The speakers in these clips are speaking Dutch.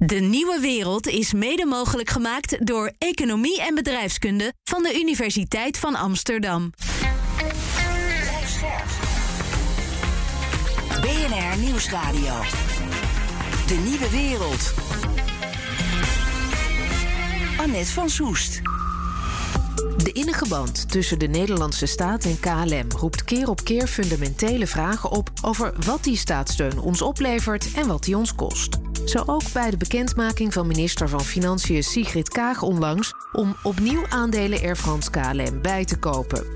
De nieuwe wereld is mede mogelijk gemaakt door Economie en Bedrijfskunde van de Universiteit van Amsterdam. BNR Nieuwsradio. De nieuwe wereld. Annette van Soest. De innige band tussen de Nederlandse staat en KLM roept keer op keer fundamentele vragen op over wat die staatssteun ons oplevert en wat die ons kost. Zo ook bij de bekendmaking van minister van Financiën Sigrid Kaag onlangs om opnieuw aandelen Air France KLM bij te kopen.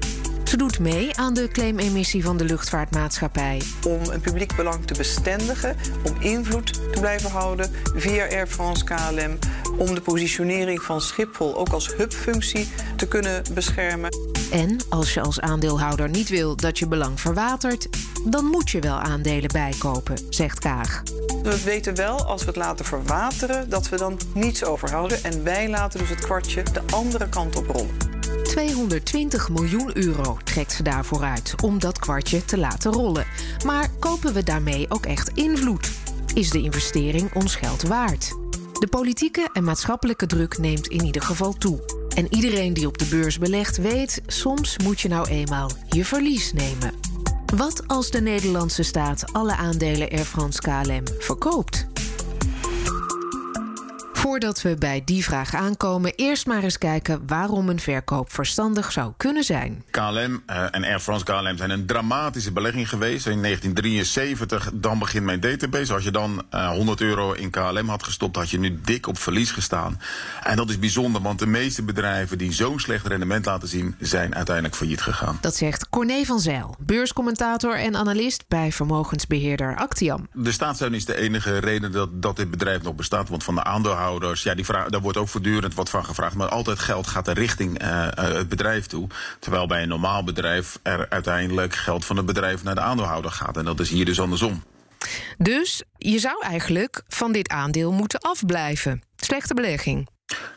Ze doet mee aan de claimemissie van de luchtvaartmaatschappij. Om een publiek belang te bestendigen, om invloed te blijven houden via Air France KLM, om de positionering van Schiphol ook als hubfunctie te kunnen beschermen. En als je als aandeelhouder niet wil dat je belang verwatert, dan moet je wel aandelen bijkopen, zegt Kaag. We weten wel, als we het laten verwateren, dat we dan niets overhouden. En wij laten dus het kwartje de andere kant op rollen. 220 miljoen euro trekt ze daarvoor uit om dat kwartje te laten rollen. Maar kopen we daarmee ook echt invloed? Is de investering ons geld waard? De politieke en maatschappelijke druk neemt in ieder geval toe. En iedereen die op de beurs belegt weet, soms moet je nou eenmaal je verlies nemen. Wat als de Nederlandse staat alle aandelen Air France KLM verkoopt? Voordat we bij die vraag aankomen, eerst maar eens kijken waarom een verkoop verstandig zou kunnen zijn. KLM uh, en Air France KLM zijn een dramatische belegging geweest. In 1973, dan begint mijn database. Als je dan uh, 100 euro in KLM had gestopt, had je nu dik op verlies gestaan. En dat is bijzonder, want de meeste bedrijven die zo'n slecht rendement laten zien, zijn uiteindelijk failliet gegaan. Dat zegt Corné van Zijl, beurscommentator en analist bij vermogensbeheerder Actiam. De staatssteun is de enige reden dat, dat dit bedrijf nog bestaat, want van de aandeelhouders ja, die vraag, daar wordt ook voortdurend wat van gevraagd. Maar altijd geld gaat er richting uh, het bedrijf toe. Terwijl bij een normaal bedrijf er uiteindelijk geld van het bedrijf naar de aandeelhouder gaat. En dat is hier dus andersom. Dus je zou eigenlijk van dit aandeel moeten afblijven. Slechte belegging.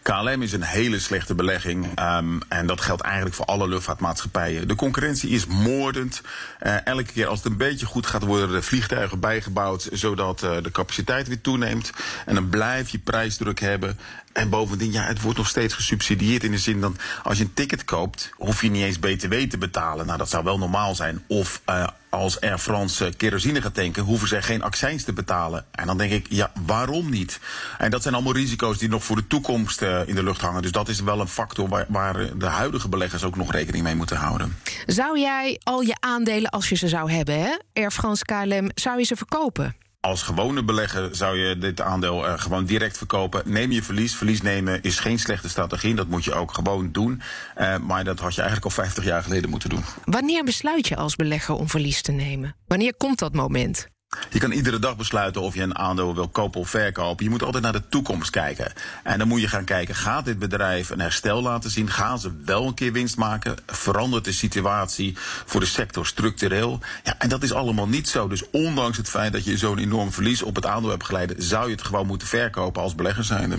KLM is een hele slechte belegging. Um, en dat geldt eigenlijk voor alle luchtvaartmaatschappijen. De concurrentie is moordend. Uh, elke keer als het een beetje goed gaat, worden er vliegtuigen bijgebouwd. zodat uh, de capaciteit weer toeneemt. En dan blijf je prijsdruk hebben. En bovendien, ja, het wordt nog steeds gesubsidieerd in de zin dat als je een ticket koopt, hoef je niet eens BTW te betalen. Nou, dat zou wel normaal zijn. Of uh, als Air France kerosine gaat tanken, hoeven zij geen accijns te betalen. En dan denk ik, ja, waarom niet? En dat zijn allemaal risico's die nog voor de toekomst uh, in de lucht hangen. Dus dat is wel een factor waar, waar de huidige beleggers ook nog rekening mee moeten houden. Zou jij al je aandelen, als je ze zou hebben, hè? Air France KLM, zou je ze verkopen? Als gewone belegger zou je dit aandeel uh, gewoon direct verkopen. Neem je verlies. Verlies nemen is geen slechte strategie. Dat moet je ook gewoon doen. Uh, maar dat had je eigenlijk al 50 jaar geleden moeten doen. Wanneer besluit je als belegger om verlies te nemen? Wanneer komt dat moment? Je kan iedere dag besluiten of je een aandeel wil kopen of verkopen. Je moet altijd naar de toekomst kijken. En dan moet je gaan kijken, gaat dit bedrijf een herstel laten zien? Gaan ze wel een keer winst maken? Verandert de situatie voor de sector structureel? Ja, en dat is allemaal niet zo. Dus ondanks het feit dat je zo'n enorm verlies op het aandeel hebt geleiden... zou je het gewoon moeten verkopen als belegger zijnde.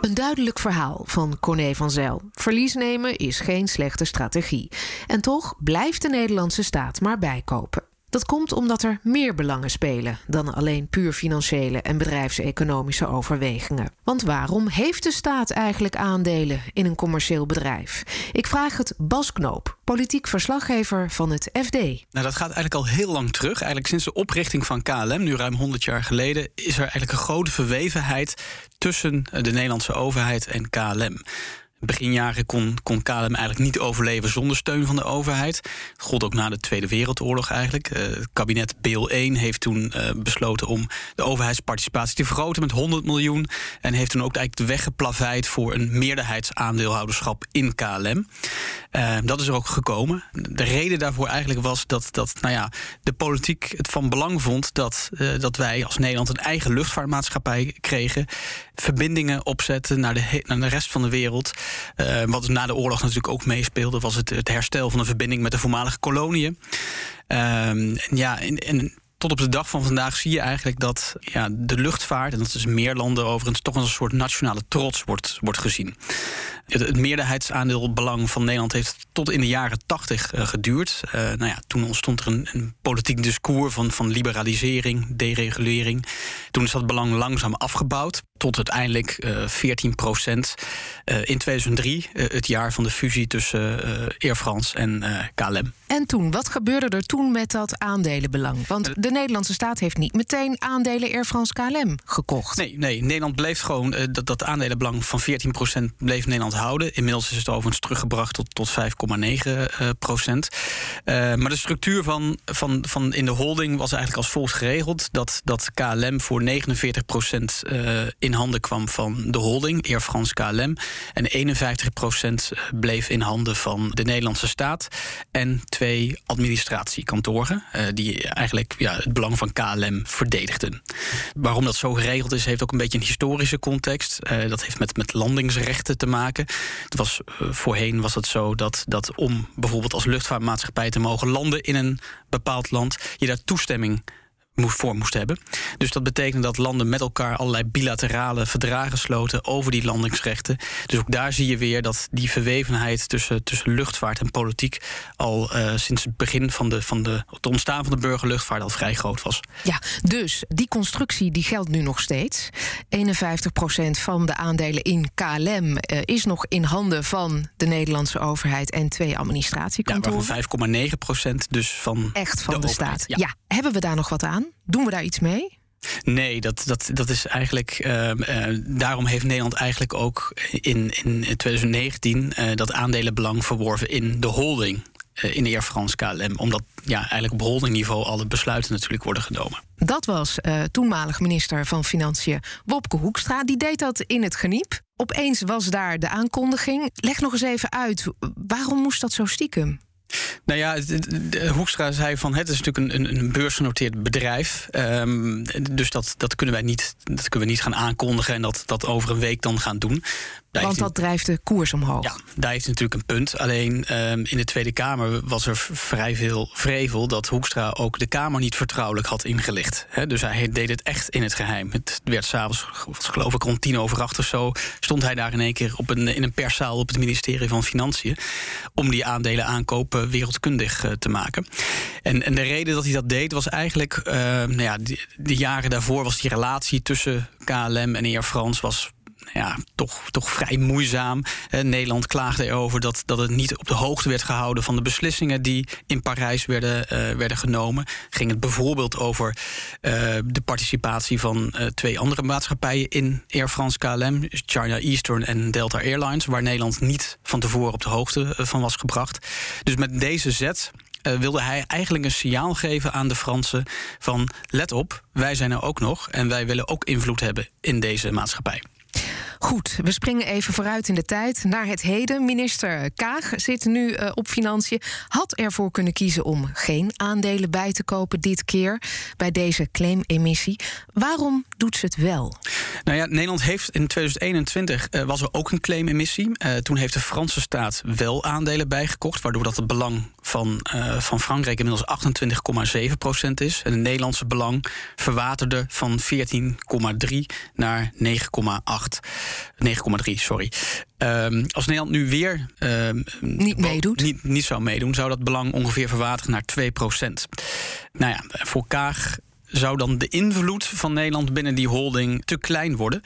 Een duidelijk verhaal van Corné van Zijl. Verlies nemen is geen slechte strategie. En toch blijft de Nederlandse staat maar bijkopen. Dat komt omdat er meer belangen spelen dan alleen puur financiële en bedrijfseconomische overwegingen. Want waarom heeft de staat eigenlijk aandelen in een commercieel bedrijf? Ik vraag het Bas Knoop, politiek verslaggever van het FD. Nou, dat gaat eigenlijk al heel lang terug. Eigenlijk sinds de oprichting van KLM, nu ruim 100 jaar geleden, is er eigenlijk een grote verwevenheid tussen de Nederlandse overheid en KLM beginjaren kon, kon KLM eigenlijk niet overleven zonder steun van de overheid. Dat gold ook na de Tweede Wereldoorlog eigenlijk. Uh, het kabinet Beel 1 heeft toen uh, besloten om de overheidsparticipatie te vergroten met 100 miljoen. En heeft toen ook eigenlijk de weg geplaveid voor een meerderheidsaandeelhouderschap in KLM. Uh, dat is er ook gekomen. De reden daarvoor eigenlijk was dat, dat nou ja, de politiek het van belang vond dat, dat wij als Nederland een eigen luchtvaartmaatschappij kregen. Verbindingen opzetten naar de, naar de rest van de wereld. Uh, wat na de oorlog natuurlijk ook meespeelde, was het, het herstel van de verbinding met de voormalige koloniën. Uh, en ja, en, en tot op de dag van vandaag zie je eigenlijk dat ja, de luchtvaart, en dat is meer landen overigens, toch als een soort nationale trots wordt, wordt gezien. Het, het meerderheidsaandeelbelang van Nederland heeft tot in de jaren tachtig uh, geduurd. Uh, nou ja, toen ontstond er een, een, politiek discours van, van liberalisering, deregulering. Toen is dat belang langzaam afgebouwd tot uiteindelijk uh, 14 procent. in 2003, het jaar van de fusie tussen Air France en KLM. En toen, wat gebeurde er toen met dat aandelenbelang? Want de Nederlandse staat heeft niet meteen aandelen Air France KLM gekocht. Nee, nee Nederland bleef gewoon dat, dat aandelenbelang van 14 procent bleef Nederland houden. Inmiddels is het overigens teruggebracht tot, tot 5,9 procent. Maar de structuur van, van, van in de holding was eigenlijk als volgt geregeld: dat, dat KLM voor 49 procent uh, in handen kwam van de holding, Air France KLM. En 51 procent bleef in handen van de Nederlandse staat. En twee administratiekantoren, uh, die eigenlijk ja, het belang van KLM verdedigden. Waarom dat zo geregeld is, heeft ook een beetje een historische context. dat heeft met, met landingsrechten te maken. Het was, voorheen was het zo dat, dat om bijvoorbeeld als luchtvaartmaatschappij te mogen landen in een bepaald land, je daar toestemming voor moest hebben. Dus dat betekent dat landen met elkaar allerlei bilaterale verdragen sloten over die landingsrechten. Dus ook daar zie je weer dat die verwevenheid tussen, tussen luchtvaart en politiek al uh, sinds het begin van, de, van de, het ontstaan van de burgerluchtvaart al vrij groot was. Ja, dus die constructie die geldt nu nog steeds. 51% van de aandelen in KLM uh, eh, is nog in handen van de Nederlandse overheid en twee administratiekantoren. Ja, waarvan 5,9% dus van Echt van de, de staat. Ja. ja, hebben we daar nog wat aan? Doen we daar iets mee? Nee, dat, dat, dat is eigenlijk. Uh, uh, daarom heeft Nederland eigenlijk ook in, in 2019 uh, dat aandelenbelang verworven in de holding. Eh, in de Air France KLM. Omdat ja, eigenlijk op holdingniveau alle besluiten natuurlijk worden genomen. Dat was toenmalig minister van Financiën Wopke Hoekstra. Die deed dat in het geniep. Opeens was daar de aankondiging. Leg nog eens even uit, waarom moest dat zo stiekem? Nou ja, Hoekstra zei van het is natuurlijk een, een beursgenoteerd bedrijf. Um, dus dat, dat, kunnen wij niet, dat kunnen we niet gaan aankondigen en dat, dat over een week dan gaan doen. Daar Want dat drijft de koers omhoog. Ja, daar heeft natuurlijk een punt. Alleen um, in de Tweede Kamer was er vrij veel vrevel dat Hoekstra ook de Kamer niet vertrouwelijk had ingelicht. He, dus hij deed het echt in het geheim. Het werd s'avonds, geloof ik rond tien over acht of zo, stond hij daar in één keer op een, in een perszaal op het ministerie van Financiën. om die aandelen aankopen wereldkundig uh, te maken. En, en de reden dat hij dat deed was eigenlijk, uh, nou ja, de, de jaren daarvoor was die relatie tussen KLM en Air France was ja, toch, toch vrij moeizaam. Nederland klaagde erover dat, dat het niet op de hoogte werd gehouden van de beslissingen die in Parijs werden, uh, werden genomen. Ging het bijvoorbeeld over uh, de participatie van uh, twee andere maatschappijen in Air France KLM, China Eastern en Delta Airlines, waar Nederland niet van tevoren op de hoogte van was gebracht. Dus met deze zet wilde hij eigenlijk een signaal geven aan de Fransen van let op, wij zijn er ook nog en wij willen ook invloed hebben in deze maatschappij. Goed, we springen even vooruit in de tijd naar het heden. Minister Kaag zit nu uh, op financiën. Had ervoor kunnen kiezen om geen aandelen bij te kopen dit keer bij deze claimemissie. Waarom doet ze het wel? Nou ja, Nederland heeft in 2021 uh, was er ook een claimemissie. Uh, toen heeft de Franse staat wel aandelen bijgekocht, waardoor dat het belang van, van Frankrijk inmiddels 28,7 procent is. En het Nederlandse belang verwaterde van 14,3 naar 9,8. 9,3, sorry. Um, als Nederland nu weer um, niet meedoet, niet, niet zou meedoen, zou dat belang ongeveer verwateren naar 2 procent. Nou ja, voor Kaag zou dan de invloed van Nederland binnen die holding te klein worden.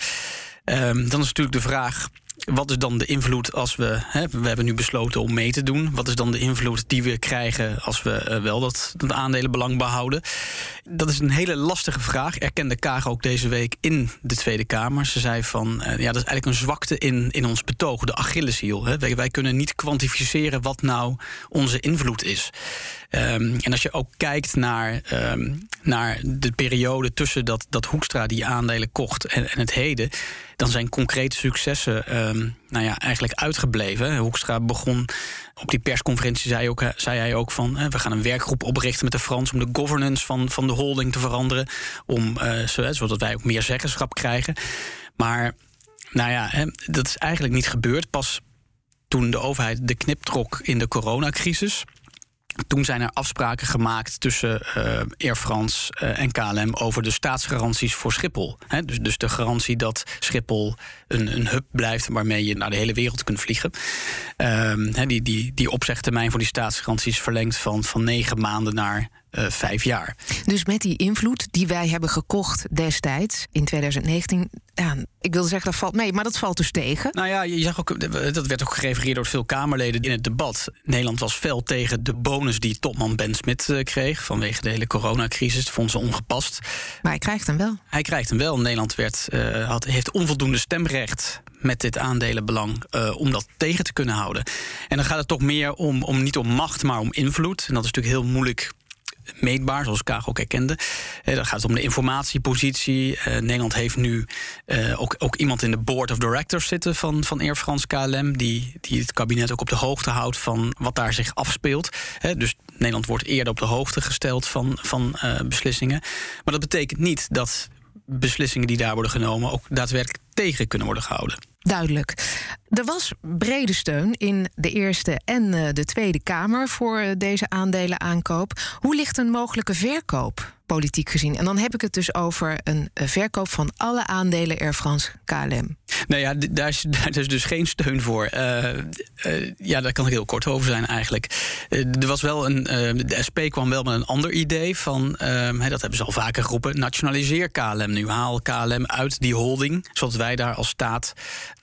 Um, dan is natuurlijk de vraag wat is dan de invloed als we. Hè, we hebben nu besloten om mee te doen. Wat is dan de invloed die we krijgen als we uh, wel dat, dat aandelenbelang behouden? Dat is een hele lastige vraag. Erkende Kaag ook deze week in de Tweede Kamer. Ze zei van uh, ja, dat is eigenlijk een zwakte in, in ons betoog, de Achilleshiel. Hè. Wij, wij kunnen niet kwantificeren wat nou onze invloed is. Um, en als je ook kijkt naar, um, naar de periode tussen dat, dat Hoekstra die aandelen kocht en, en het heden dan zijn concrete successen um, nou ja, eigenlijk uitgebleven. Hoekstra begon op die persconferentie, zei, ook, zei hij ook van... we gaan een werkgroep oprichten met de Frans... om de governance van, van de holding te veranderen. Om, uh, zodat wij ook meer zeggenschap krijgen. Maar nou ja, dat is eigenlijk niet gebeurd. Pas toen de overheid de knip trok in de coronacrisis Toen zijn er afspraken gemaakt tussen uh, Air France uh, en KLM over de staatsgaranties voor Schiphol. dus, dus de garantie dat Schiphol een, een hub blijft waarmee je naar de hele wereld kunt vliegen. Uh, die, die, die opzegtermijn voor die staatsgaranties verlengd van, van negen maanden naar vijf jaar. Dus met die invloed die wij hebben gekocht destijds in 2019, ja, ik wilde zeggen dat valt mee, maar dat valt dus tegen. Nou ja, je zag ook, dat werd ook gerefereerd door veel Kamerleden in het debat. Nederland was fel tegen de bonus die topman Ben Smit uh, kreeg vanwege de hele coronacrisis. Dat vond ze ongepast. Maar hij krijgt hem wel. Hij krijgt hem wel. Nederland werd, uh, had, heeft onvoldoende stemrecht met dit aandelenbelang uh, om dat tegen te kunnen houden. En dan gaat het toch meer om, om niet om macht, maar om invloed. En dat is natuurlijk heel moeilijk meetbaar, zoals Kaag ook erkende. Eh, dan gaat het om de informatiepositie. Eh, Nederland heeft nu eh, ook, ook iemand in de board of directors zitten van, van Air France KLM, die, die het kabinet ook op de hoogte houdt van wat daar zich afspeelt. dus Nederland wordt eerder op de hoogte gesteld van, van beslissingen. Maar dat betekent niet dat beslissingen die daar worden genomen ook daadwerkelijk tegen kunnen worden gehouden. Duidelijk. Er was brede steun in de Eerste en eh, de Tweede Kamer voor eh, deze aandelenaankoop. Hoe ligt een mogelijke verkoop? politiek gezien. En dan heb ik het dus over een eh, verkoop van alle aandelen Air France KLM. Nou ja, daar is, daar is dus geen steun voor. Uh, uh, ja, daar kan ik heel kort over zijn eigenlijk. Uh, er was wel een, de SP kwam wel met een ander idee van, ehm, dat hebben ze al vaker geroepen, nationaliseer KLM nu. Haal KLM uit die holding, zodat wij daar als staat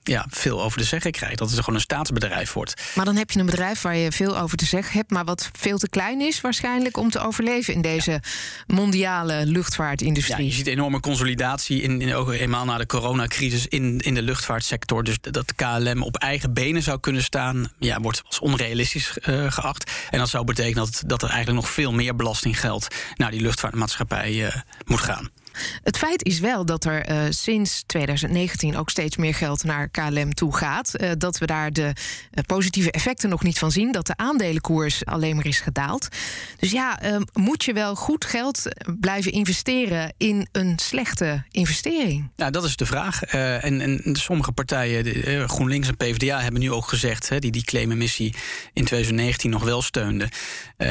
ja, veel over te zeggen krijgen. Dat het gewoon een staatsbedrijf wordt. Maar dan heb je een bedrijf waar je veel over te zeggen hebt, maar wat veel te klein is waarschijnlijk om te overleven in deze ja. mondiale luchtvaartindustrie. Ja, je ziet enorme consolidatie in, in ook helemaal na de coronacrisis in, in de luchtvaartsector. Dus dat KLM op eigen benen zou kunnen staan, ja, wordt als onrealistisch uh, geacht. En dat zou betekenen dat, dat er eigenlijk nog veel meer belastinggeld naar die luchtvaartmaatschappij uh, moet gaan. Het feit is wel dat er uh, sinds 2019 ook steeds meer geld naar KLM toe gaat. Uh, dat we daar de uh, positieve effecten nog niet van zien. Dat de aandelenkoers alleen maar is gedaald. Dus ja, moet je wel goed geld blijven investeren in een slechte investering? Nou, dat is de vraag. En, en, sommige partijen, GroenLinks en PvdA, hebben nu ook gezegd, hè, die die claimemissie in 2019 nog wel steunden.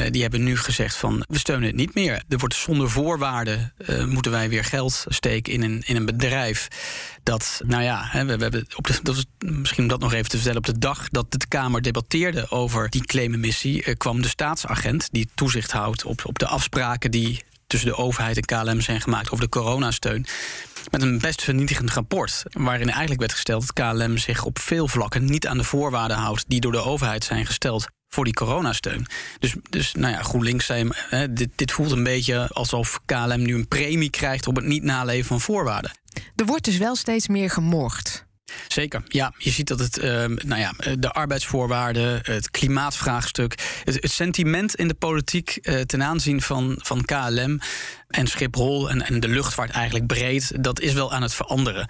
die hebben nu gezegd van we steunen het niet meer. Er wordt zonder voorwaarden moeten wij weer geld steken in een, in een bedrijf. Dat, nou ja, we, we hebben op dat was, misschien om dat nog even te vertellen. Op de dag dat de Kamer debatteerde over die claimemissie, eh, kwam de staatsagent die toezicht houdt op, op de afspraken die tussen de overheid en KLM zijn gemaakt over de coronasteun. Met een best vernietigend rapport. Waarin eigenlijk werd gesteld dat KLM zich op veel vlakken niet aan de voorwaarden houdt die door de overheid zijn gesteld voor die coronasteun. Dus, dus nou ja, GroenLinks zei, hè, dit, dit voelt een beetje alsof KLM nu een premie krijgt op het niet naleven van voorwaarden. Er wordt dus wel steeds meer gemorgd. Zeker, ja. Je ziet dat het, uh, nou ja, de arbeidsvoorwaarden, het klimaatvraagstuk, het, het sentiment in de politiek uh, ten aanzien van, van KLM en Schiphol en, en de luchtvaart eigenlijk breed, dat is wel aan het veranderen.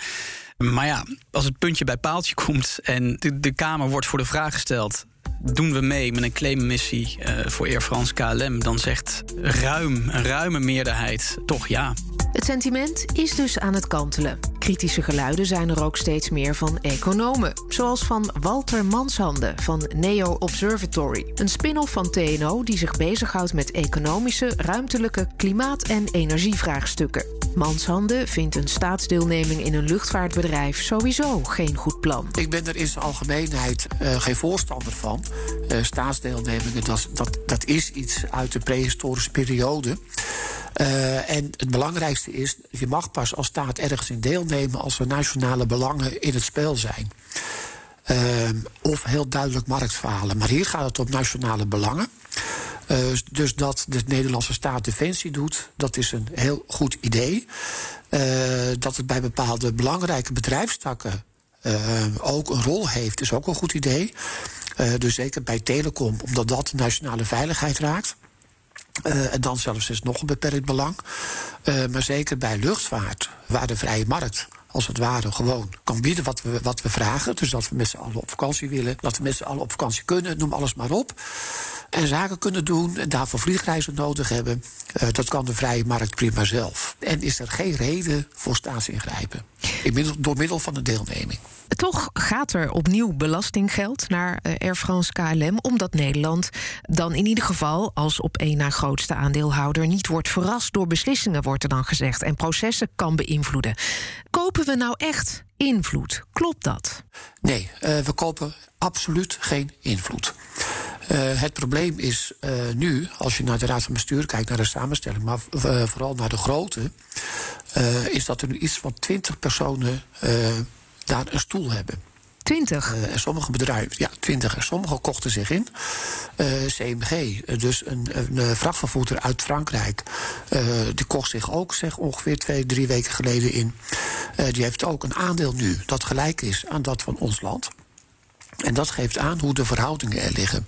Maar ja, als het puntje bij paaltje komt en de, de Kamer wordt voor de vraag gesteld: doen we mee met een claimmissie uh, voor Air France KLM, dan zegt ruim, een ruime meerderheid toch ja. Het sentiment is dus aan het kantelen. Kritische geluiden zijn er ook steeds meer van economen, zoals van Walter Manshande van Neo Observatory, een spin-off van TNO die zich bezighoudt met economische, ruimtelijke, klimaat- en energievraagstukken. Manshande vindt een staatsdeelneming in een luchtvaartbedrijf sowieso geen goed plan. Ik ben er in zijn algemeenheid uh, geen voorstander van. Uh, staatsdeelnemingen, dat, dat, dat is iets uit de prehistorische periode. Uh, en het belangrijkste is, je mag pas als staat ergens in deelnemen als er nationale belangen in het spel zijn. Uh, of heel duidelijk marktfalen. Maar hier gaat het om nationale belangen. Dus dat de Nederlandse staat defensie doet, dat is een heel goed idee. Dat het bij bepaalde belangrijke bedrijfstakken ook een rol heeft, is ook een goed idee. Dus zeker bij telecom, omdat dat nationale veiligheid raakt. Uh, en dan zelfs is nog een beperkt belang. Uh, maar zeker bij luchtvaart, waar de vrije markt als het ware gewoon kan bieden wat we, wat we vragen. Dus dat we met z'n allen op vakantie willen, dat we met z'n allen op vakantie kunnen, noem alles maar op. En zaken kunnen doen en daarvoor vliegreizen nodig hebben. Uh, dat kan de vrije markt prima zelf. En is er geen reden voor staatsingrijpen. door middel van een deelneming. Toch gaat er opnieuw belastinggeld naar eh, Air France KLM, omdat Nederland dan in ieder geval als op één na grootste aandeelhouder niet wordt verrast door beslissingen, wordt er dan gezegd, en processen kan beïnvloeden. Kopen we nou echt invloed? Klopt dat? Nee, uh, we kopen absoluut geen invloed. Uh, het probleem is uh, nu, als je naar de Raad van Bestuur kijkt, naar de samenstelling, maar vooral naar de grootte, is dat er nu iets van 20 personen daar een stoel hebben. 20? Uh, en sommige bedrijven, ja, 20. En sommige kochten zich in. Uh, CMG, dus een, een vrachtvervoerder uit Frankrijk, uh, die kocht zich ook zeg, ongeveer twee, drie weken geleden in. die heeft ook een aandeel nu dat gelijk is aan dat van ons land. En dat geeft aan hoe de verhoudingen er liggen.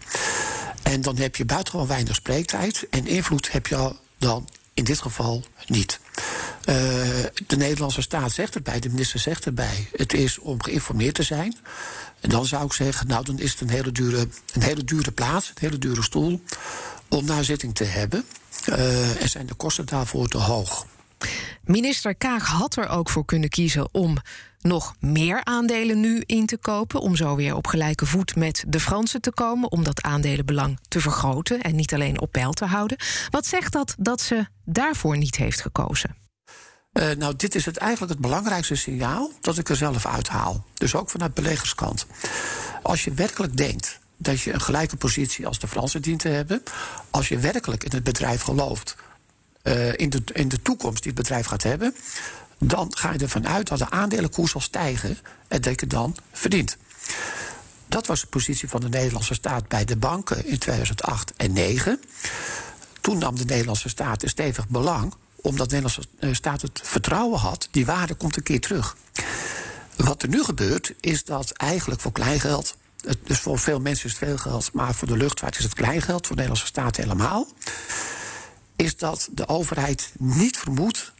En dan heb je buitengewoon weinig spreektijd. En invloed heb je dan in dit geval niet. Uh, de Nederlandse staat zegt erbij, de minister zegt erbij... het is om geïnformeerd te zijn. En dan zou ik zeggen, nou dan is het een hele dure, een hele dure plaats... een hele dure stoel om naar zitting te hebben. Uh, en zijn de kosten daarvoor te hoog. Minister Kaag had er ook voor kunnen kiezen om nog meer aandelen nu in te kopen. Om zo weer op gelijke voet met de Fransen te komen. Om dat aandelenbelang te vergroten en niet alleen op peil te houden. Wat zegt dat dat ze daarvoor niet heeft gekozen? Uh, nou, dit is het eigenlijk het belangrijkste signaal dat ik er zelf uithaal. Dus ook vanuit beleggerskant. Als je werkelijk denkt dat je een gelijke positie als de Fransen dient te hebben. Als je werkelijk in het bedrijf gelooft. Uh, in, de, in de toekomst die het bedrijf gaat hebben dan ga je ervan uit dat de aandelenkoers zal stijgen en dat je dan verdient. Dat was de positie van de Nederlandse staat bij de banken in 2008 en 2009. Toen nam de Nederlandse staat een stevig belang, omdat de Nederlandse eh, staat het vertrouwen had, die waarde komt een keer terug. Wat er nu gebeurt, is dat eigenlijk voor kleingeld, dus voor veel mensen is het veel geld, maar voor de luchtvaart is het kleingeld, voor de Nederlandse staat helemaal, is dat de overheid niet vermoedt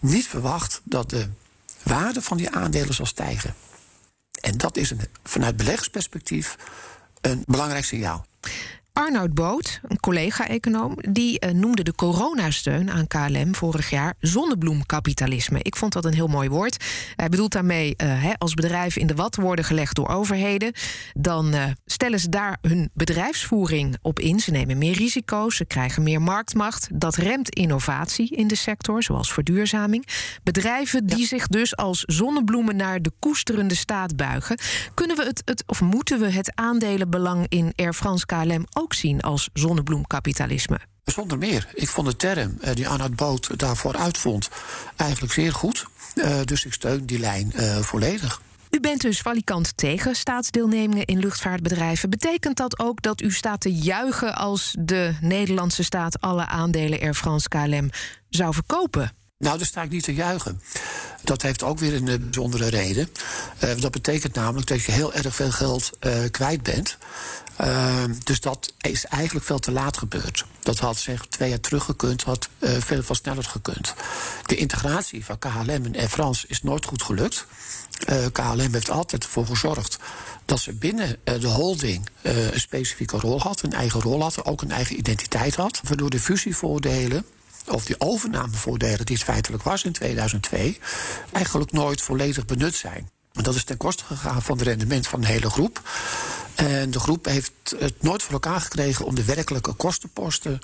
niet verwacht dat de waarde van die aandelen zal stijgen. En dat is een, vanuit beleggersperspectief een belangrijk signaal. Arnoud Boot, een collega-econoom, die uh, noemde de coronasteun aan KLM vorig jaar zonnebloemkapitalisme. Ik vond dat een heel mooi woord. Hij bedoelt daarmee, uh, als bedrijven in de wat worden gelegd door overheden, dan uh, stellen ze daar hun bedrijfsvoering op in. Ze nemen meer risico's, ze krijgen meer marktmacht. Dat remt innovatie in de sector, zoals verduurzaming. Bedrijven die zich dus als zonnebloemen naar de koesterende staat buigen. Kunnen we het, het of moeten we het aandelenbelang in Air France KLM ook zien als zonnebloemkapitalisme. Zonder meer. Ik vond de term uh, die Arnoud Boot daarvoor uitvond eigenlijk zeer goed. Uh, dus ik steun die lijn uh, volledig. U bent dus valikant tegen staatsdeelnemingen in luchtvaartbedrijven. Betekent dat ook dat u staat te juichen als de Nederlandse staat alle aandelen Air France KLM zou verkopen? Nou, daar sta ik niet te juichen. Dat heeft ook weer een bijzondere reden. Uh, dat betekent namelijk dat je heel erg veel geld uh, kwijt bent. Uh, dus dat is eigenlijk veel te laat gebeurd. Dat had zeg twee jaar terug gekund, had uh, veel veel sneller gekund. De integratie van KLM en Air France is nooit goed gelukt. Uh, KLM heeft altijd ervoor gezorgd dat ze binnen de holding een specifieke rol had, een eigen rol had, ook een eigen identiteit had. Waardoor de fusievoordelen of die overnamevoordelen die het feitelijk was in 2002, eigenlijk nooit volledig benut zijn. Dat is ten koste gegaan van het rendement van de hele groep. En de groep heeft het nooit voor elkaar gekregen om de werkelijke kostenposten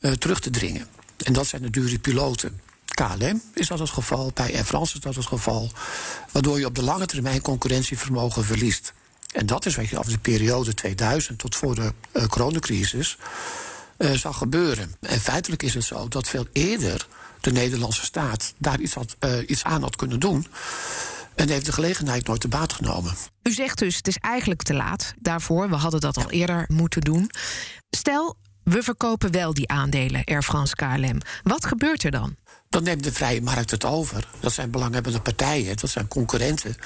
uh, terug te dringen. En dat zijn de dure piloten. KLM is dat het geval, bij Air France is dat het geval. Waardoor je op de lange termijn concurrentievermogen verliest. En dat is wat je af de periode 2000 tot voor de uh, coronacrisis uh, zag gebeuren. En feitelijk is het zo dat veel eerder de Nederlandse staat daar iets, iets aan had kunnen doen. En heeft de gelegenheid nooit te baat genomen. U zegt dus, het is eigenlijk te laat daarvoor. We hadden dat al eerder moeten doen. Stel, we verkopen wel die aandelen Air France KLM. Wat gebeurt er dan? Dan neemt de vrije markt het over. Dat zijn belanghebbende partijen, dat zijn concurrenten.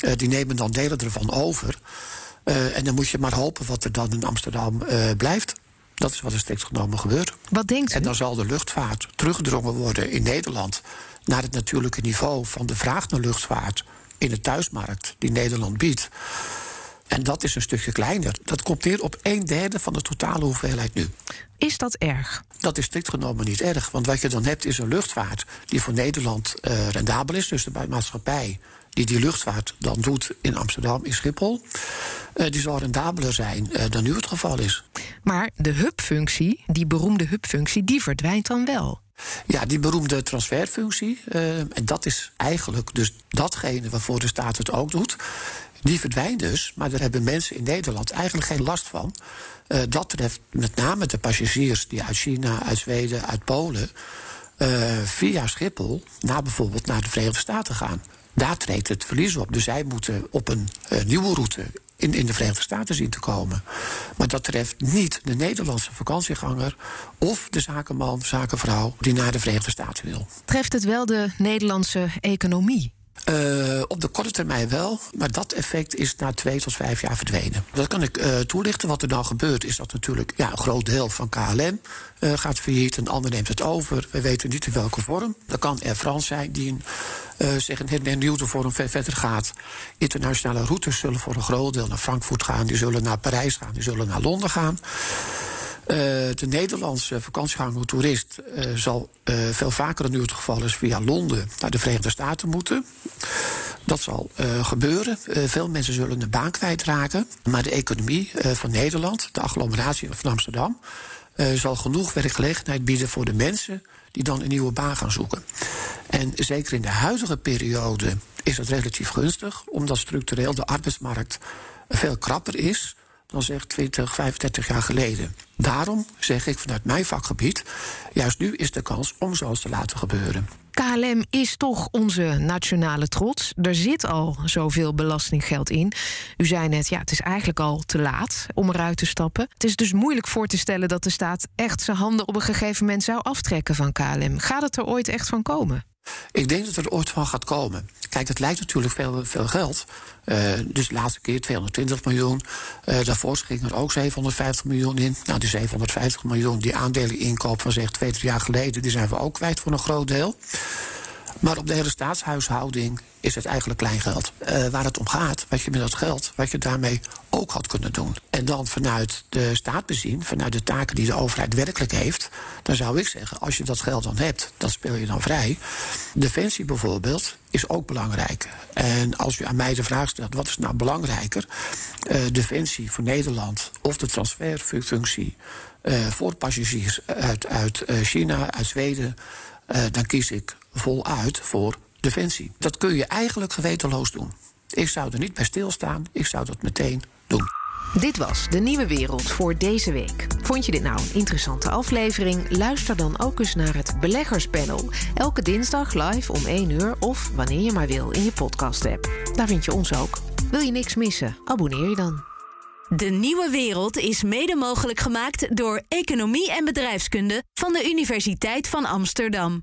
Uh, die nemen dan delen ervan over. Uh, en dan moet je maar hopen wat er dan in Amsterdam uh, blijft. Dat is wat er strikt genomen gebeurt. Wat denkt u? En dan zal de luchtvaart teruggedrongen worden in Nederland naar het natuurlijke niveau van de vraag naar luchtvaart in de thuismarkt die Nederland biedt. En dat is een stukje kleiner. Dat komt neer op een derde van de totale hoeveelheid nu. Is dat erg? Dat is strikt genomen niet erg. Want wat je dan hebt is een luchtvaart die voor Nederland uh, rendabel is. Dus de maatschappij die die luchtvaart dan doet in Amsterdam, in Schiphol. Uh, die zal rendabeler zijn uh, dan nu het geval is. Maar de hubfunctie, die beroemde hubfunctie, die verdwijnt dan wel. Ja, die beroemde transferfunctie. Uh, en dat is eigenlijk dus datgene waarvoor de staat het ook doet. Die verdwijnt dus, maar daar hebben mensen in Nederland eigenlijk geen last van. Uh, dat treft met name de passagiers die uit China, uit Zweden, uit Polen. Uh, via Schiphol naar bijvoorbeeld naar de Verenigde Staten gaan. Daar treedt het verlies op. Dus zij moeten op een nieuwe route in, in de Verenigde Staten zien te komen. Maar dat treft niet de Nederlandse vakantieganger of de zakenman, zakenvrouw die naar de Verenigde Staten wil. Treft het wel de Nederlandse economie? Uh, op de korte termijn wel, maar dat effect is na twee tot vijf jaar verdwenen. Dat kan ik uh, toelichten. Wat er dan gebeurt is dat natuurlijk ja, een groot deel van KLM uh, gaat failliet, een ander neemt het over. We weten niet in welke vorm. Dat kan Air France zijn die een, zich een hernieuwde vorm verder gaat. Internationale routes zullen voor een groot deel naar Frankfurt gaan, die zullen naar Parijs gaan, die zullen naar Londen gaan. Uh, de Nederlandse vakantieganger toerist uh, zal uh, veel vaker dan nu het geval is via Londen naar de Verenigde Staten moeten. Dat zal gebeuren. veel mensen zullen de baan kwijtraken. Maar de economie van Nederland, de agglomeratie van Amsterdam, zal genoeg werkgelegenheid bieden voor de mensen die dan een nieuwe baan gaan zoeken. En zeker in de huidige periode is dat relatief gunstig, omdat structureel de arbeidsmarkt veel krapper is dan zeg 20, 35 jaar geleden. Daarom zeg ik vanuit mijn vakgebied, juist nu is de kans om zoals te laten gebeuren. KLM is toch onze nationale trots. Er zit al zoveel belastinggeld in. U zei net, ja, het is eigenlijk al te laat om eruit te stappen. Het is dus moeilijk voor te stellen dat de staat echt zijn handen op een gegeven moment zou aftrekken van KLM. Gaat het er ooit echt van komen? Ik denk dat er ooit van gaat komen. Kijk, het lijkt natuurlijk veel, veel geld. Uh, dus de laatste keer 220 miljoen. Uh, daarvoor ging er ook 750 miljoen in. Nou, die 750 miljoen, die aandelen inkoop van zeg twee, drie jaar geleden... die zijn we ook kwijt voor een groot deel. Maar op de hele staatshuishouding is het eigenlijk kleingeld. Uh, waar het om gaat, wat je met dat geld, wat je daarmee ook had kunnen doen. En dan vanuit de staat bezien, vanuit de taken die de overheid werkelijk heeft, dan zou ik zeggen, als je dat geld dan hebt, dat speel je dan vrij. Defensie bijvoorbeeld is ook belangrijk. En als u aan mij de vraag stelt, wat is nou belangrijker? Uh, defensie voor Nederland of de transferfunctie uh, voor passagiers uit, uit China, uit Zweden, dan kies ik voluit voor defensie. Dat kun je eigenlijk gewetenloos doen. Ik zou er niet bij stilstaan, ik zou dat meteen doen. Dit was De Nieuwe Wereld voor deze week. Vond je dit nou een interessante aflevering? Luister dan ook eens naar het Beleggerspanel. Elke dinsdag live om 1 uur of wanneer je maar wil in je podcast-app. Daar vind je ons ook. Wil je niks missen? Abonneer je dan. De Nieuwe Wereld is mede mogelijk gemaakt door Economie en Bedrijfskunde van de Universiteit van Amsterdam.